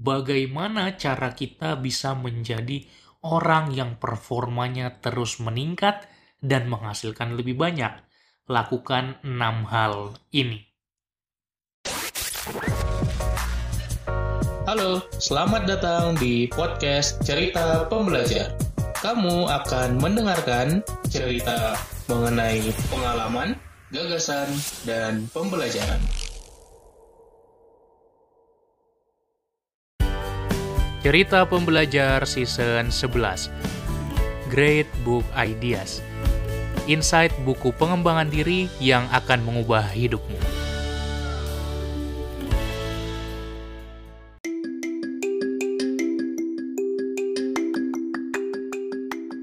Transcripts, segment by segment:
bagaimana cara kita bisa menjadi orang yang performanya terus meningkat dan menghasilkan lebih banyak. Lakukan enam hal ini. Halo, selamat datang di podcast Cerita Pembelajar. Kamu akan mendengarkan cerita mengenai pengalaman, gagasan, dan pembelajaran. Cerita Pembelajar Season 11 Great Book Ideas Insight buku pengembangan diri yang akan mengubah hidupmu.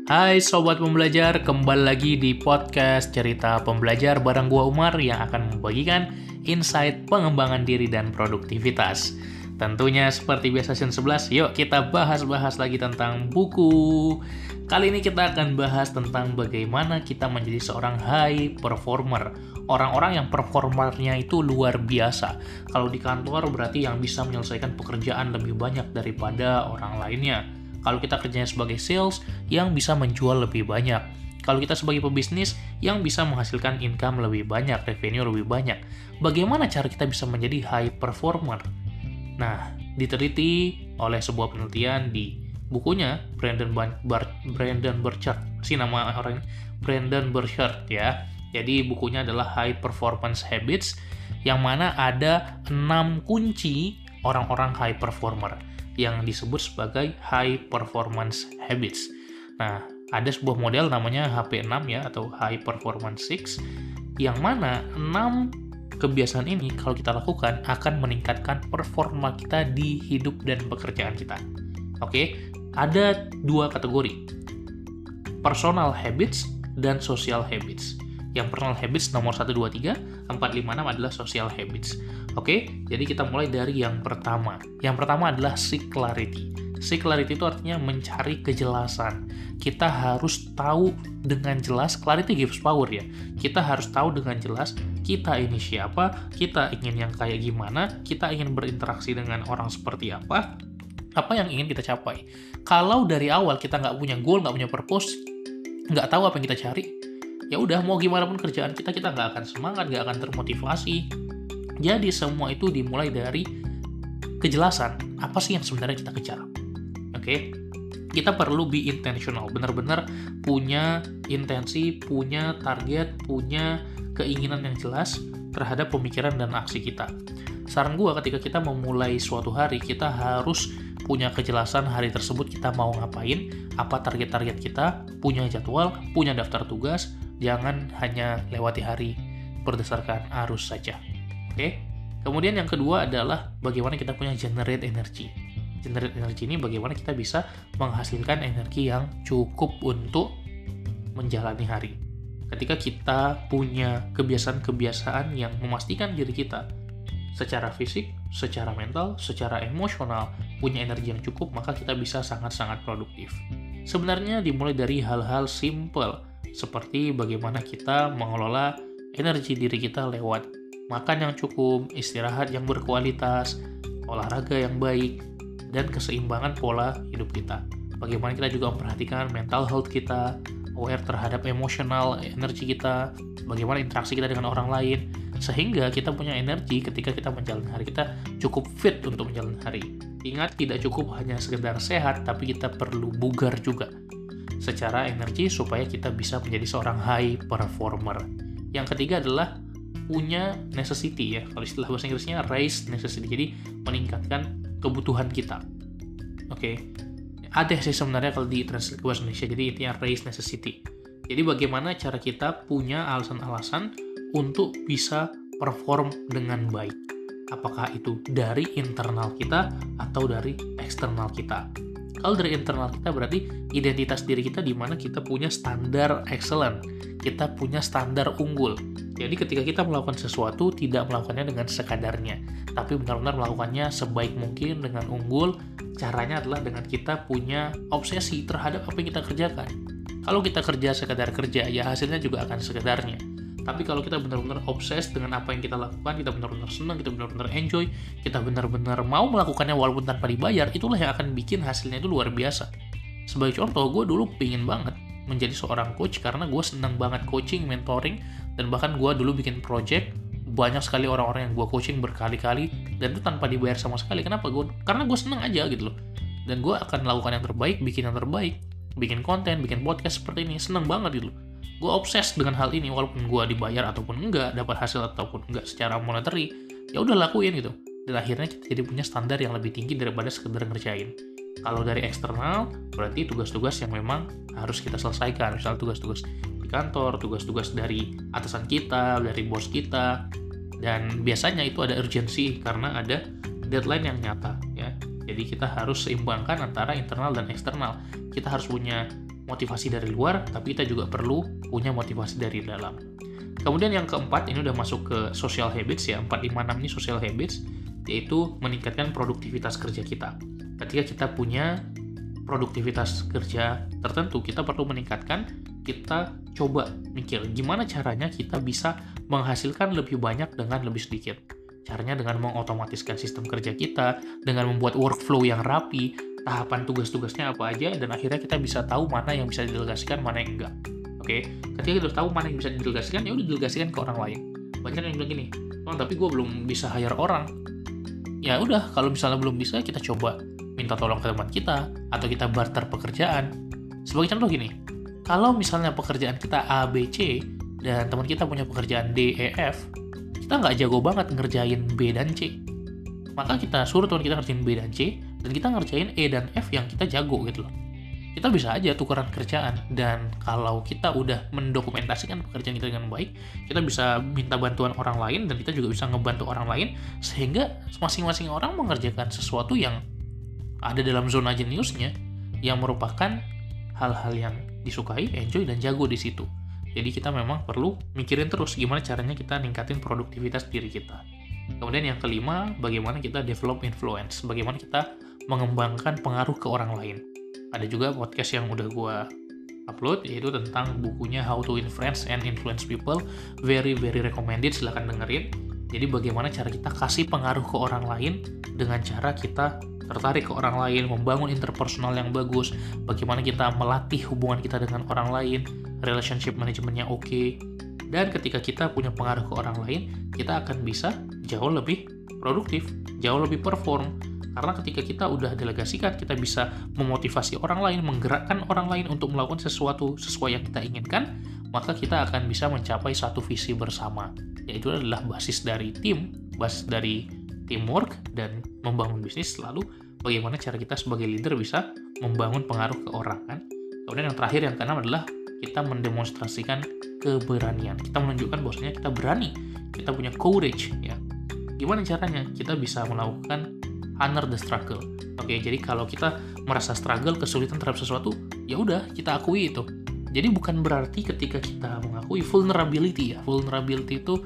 Hai Sobat Pembelajar, kembali lagi di podcast Cerita Pembelajar bareng gua Umar yang akan membagikan insight pengembangan diri dan produktivitas. Tentunya seperti biasa season 11, yuk kita bahas-bahas lagi tentang buku. Kali ini kita akan bahas tentang bagaimana kita menjadi seorang high performer. Orang-orang yang performernya itu luar biasa. Kalau di kantor berarti yang bisa menyelesaikan pekerjaan lebih banyak daripada orang lainnya kalau kita kerjanya sebagai sales, yang bisa menjual lebih banyak. Kalau kita sebagai pebisnis, yang bisa menghasilkan income lebih banyak, revenue lebih banyak. Bagaimana cara kita bisa menjadi high performer? Nah, diteliti oleh sebuah penelitian di bukunya Brandon Bar Brandon Burchard, si nama orang Brandon Burchard ya. Jadi bukunya adalah High Performance Habits yang mana ada 6 kunci orang-orang high performer yang disebut sebagai high performance habits. Nah, ada sebuah model namanya HP6 ya atau high performance 6 yang mana 6 kebiasaan ini kalau kita lakukan akan meningkatkan performa kita di hidup dan pekerjaan kita. Oke, ada dua kategori. Personal habits dan social habits. Yang personal habits nomor 1, 2, 3, 4, 5, 6 adalah social habits. Oke, jadi kita mulai dari yang pertama. Yang pertama adalah clarity. Seek clarity itu artinya mencari kejelasan. Kita harus tahu dengan jelas, clarity gives power ya. Kita harus tahu dengan jelas kita ini siapa, kita ingin yang kayak gimana, kita ingin berinteraksi dengan orang seperti apa, apa yang ingin kita capai. Kalau dari awal kita nggak punya goal, nggak punya purpose, nggak tahu apa yang kita cari, ya udah mau gimana pun kerjaan kita, kita nggak akan semangat, nggak akan termotivasi, jadi semua itu dimulai dari kejelasan apa sih yang sebenarnya kita kejar. Oke, okay? kita perlu be intentional, benar-benar punya intensi, punya target, punya keinginan yang jelas terhadap pemikiran dan aksi kita. Saran gue ketika kita memulai suatu hari, kita harus punya kejelasan hari tersebut kita mau ngapain, apa target-target kita, punya jadwal, punya daftar tugas, jangan hanya lewati hari berdasarkan arus saja. Oke. Kemudian yang kedua adalah bagaimana kita punya generate energy. Generate energy ini bagaimana kita bisa menghasilkan energi yang cukup untuk menjalani hari. Ketika kita punya kebiasaan-kebiasaan yang memastikan diri kita secara fisik, secara mental, secara emosional punya energi yang cukup, maka kita bisa sangat-sangat produktif. Sebenarnya dimulai dari hal-hal simple seperti bagaimana kita mengelola energi diri kita lewat makan yang cukup, istirahat yang berkualitas, olahraga yang baik, dan keseimbangan pola hidup kita. Bagaimana kita juga memperhatikan mental health kita, aware terhadap emosional energi kita, bagaimana interaksi kita dengan orang lain, sehingga kita punya energi ketika kita menjalani hari kita cukup fit untuk menjalani hari. Ingat, tidak cukup hanya sekedar sehat, tapi kita perlu bugar juga secara energi supaya kita bisa menjadi seorang high performer. Yang ketiga adalah punya necessity ya kalau istilah bahasa Inggrisnya raise necessity jadi meningkatkan kebutuhan kita. Oke? Okay. ada sih sebenarnya kalau di translate ke bahasa Indonesia. Jadi intinya raise necessity. Jadi bagaimana cara kita punya alasan-alasan untuk bisa perform dengan baik? Apakah itu dari internal kita atau dari eksternal kita kalau dari internal kita berarti identitas diri kita di mana kita punya standar excellent, kita punya standar unggul. Jadi ketika kita melakukan sesuatu tidak melakukannya dengan sekadarnya, tapi benar-benar melakukannya sebaik mungkin dengan unggul. Caranya adalah dengan kita punya obsesi terhadap apa yang kita kerjakan. Kalau kita kerja sekadar kerja, ya hasilnya juga akan sekedarnya. Tapi kalau kita benar-benar obses dengan apa yang kita lakukan, kita benar-benar senang, kita benar-benar enjoy, kita benar-benar mau melakukannya walaupun tanpa dibayar, itulah yang akan bikin hasilnya itu luar biasa. Sebagai contoh, gue dulu pingin banget menjadi seorang coach karena gue senang banget coaching, mentoring, dan bahkan gue dulu bikin project banyak sekali orang-orang yang gue coaching berkali-kali dan itu tanpa dibayar sama sekali. Kenapa gue? Karena gue senang aja gitu loh. Dan gue akan melakukan yang terbaik, bikin yang terbaik, bikin konten, bikin podcast seperti ini, senang banget gitu loh gue obses dengan hal ini walaupun gue dibayar ataupun enggak dapat hasil ataupun enggak secara monetary ya udah lakuin gitu. Dan akhirnya kita jadi punya standar yang lebih tinggi daripada sekedar ngerjain. Kalau dari eksternal berarti tugas-tugas yang memang harus kita selesaikan. Misal tugas-tugas di kantor tugas-tugas dari atasan kita dari bos kita. Dan biasanya itu ada urgensi karena ada deadline yang nyata ya. Jadi kita harus seimbangkan antara internal dan eksternal. Kita harus punya motivasi dari luar, tapi kita juga perlu punya motivasi dari dalam. Kemudian yang keempat, ini udah masuk ke social habits ya, 456 ini social habits, yaitu meningkatkan produktivitas kerja kita. Ketika kita punya produktivitas kerja tertentu, kita perlu meningkatkan, kita coba mikir gimana caranya kita bisa menghasilkan lebih banyak dengan lebih sedikit. Caranya dengan mengotomatiskan sistem kerja kita, dengan membuat workflow yang rapi, tahapan tugas-tugasnya apa aja dan akhirnya kita bisa tahu mana yang bisa didelegasikan mana yang enggak. Oke? Ketika kita tahu mana yang bisa didelegasikan ya udah didelegasikan ke orang lain. Banyak yang bilang gini oh tapi gue belum bisa hire orang. Ya udah kalau misalnya belum bisa kita coba minta tolong ke teman kita atau kita barter pekerjaan. Sebagai contoh gini kalau misalnya pekerjaan kita A B C dan teman kita punya pekerjaan D E F kita nggak jago banget ngerjain B dan C. Maka kita suruh teman kita ngerjain B dan C dan kita ngerjain E dan F yang kita jago gitu loh kita bisa aja tukeran kerjaan dan kalau kita udah mendokumentasikan pekerjaan kita dengan baik kita bisa minta bantuan orang lain dan kita juga bisa ngebantu orang lain sehingga masing-masing orang mengerjakan sesuatu yang ada dalam zona jeniusnya yang merupakan hal-hal yang disukai, enjoy, dan jago di situ. Jadi kita memang perlu mikirin terus gimana caranya kita ningkatin produktivitas diri kita. Kemudian yang kelima, bagaimana kita develop influence, bagaimana kita mengembangkan pengaruh ke orang lain. Ada juga podcast yang udah gue upload yaitu tentang bukunya How to Influence and Influence People. Very very recommended, silahkan dengerin. Jadi bagaimana cara kita kasih pengaruh ke orang lain dengan cara kita tertarik ke orang lain, membangun interpersonal yang bagus, bagaimana kita melatih hubungan kita dengan orang lain, relationship manajemennya oke, okay. dan ketika kita punya pengaruh ke orang lain, kita akan bisa jauh lebih produktif, jauh lebih perform, karena ketika kita udah delegasikan, kita bisa memotivasi orang lain, menggerakkan orang lain untuk melakukan sesuatu sesuai yang kita inginkan, maka kita akan bisa mencapai satu visi bersama. Yaitu adalah basis dari tim, basis dari teamwork, dan membangun bisnis selalu bagaimana cara kita sebagai leader bisa membangun pengaruh ke orang kan. Kemudian yang terakhir yang keenam adalah kita mendemonstrasikan keberanian. Kita menunjukkan bahwasanya kita berani, kita punya courage ya. Gimana caranya? Kita bisa melakukan honor the struggle. Oke, okay, jadi kalau kita merasa struggle, kesulitan terhadap sesuatu, ya udah kita akui itu. Jadi bukan berarti ketika kita mengakui vulnerability ya, vulnerability itu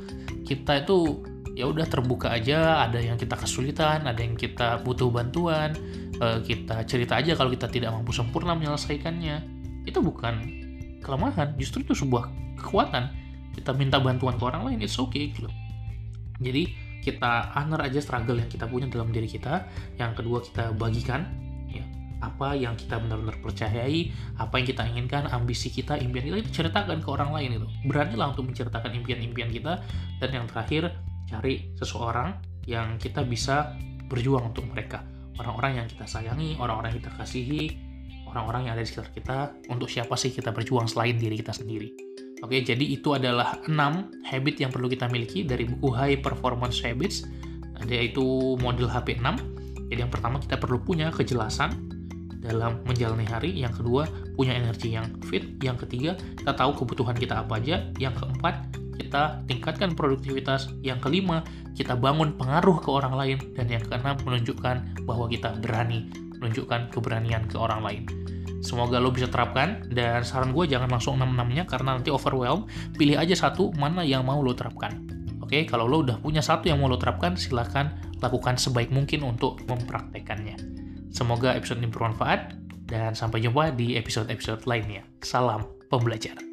kita itu ya udah terbuka aja, ada yang kita kesulitan, ada yang kita butuh bantuan, eh, kita cerita aja kalau kita tidak mampu sempurna menyelesaikannya. Itu bukan kelemahan, justru itu sebuah kekuatan. Kita minta bantuan ke orang lain, it's okay gitu. Jadi kita honor aja struggle yang kita punya dalam diri kita. Yang kedua kita bagikan ya. Apa yang kita benar-benar percayai apa yang kita inginkan ambisi kita impian kita kita ceritakan ke orang lain itu beranilah untuk menceritakan impian-impian kita. Dan yang terakhir cari seseorang yang kita bisa berjuang untuk mereka. Orang-orang yang kita sayangi orang-orang yang kita kasihi orang-orang yang ada di sekitar kita untuk siapa sih kita berjuang selain diri kita sendiri Oke, jadi itu adalah 6 habit yang perlu kita miliki dari buku High Performance Habits, yaitu model HP 6. Jadi yang pertama kita perlu punya kejelasan dalam menjalani hari, yang kedua punya energi yang fit, yang ketiga kita tahu kebutuhan kita apa aja, yang keempat kita tingkatkan produktivitas, yang kelima kita bangun pengaruh ke orang lain, dan yang keenam menunjukkan bahwa kita berani. Menunjukkan keberanian ke orang lain. Semoga lo bisa terapkan dan saran gue jangan langsung 6-6-nya karena nanti overwhelm. Pilih aja satu mana yang mau lo terapkan. Oke, kalau lo udah punya satu yang mau lo terapkan, silahkan lakukan sebaik mungkin untuk mempraktekannya. Semoga episode ini bermanfaat dan sampai jumpa di episode-episode lainnya. Salam pembelajar.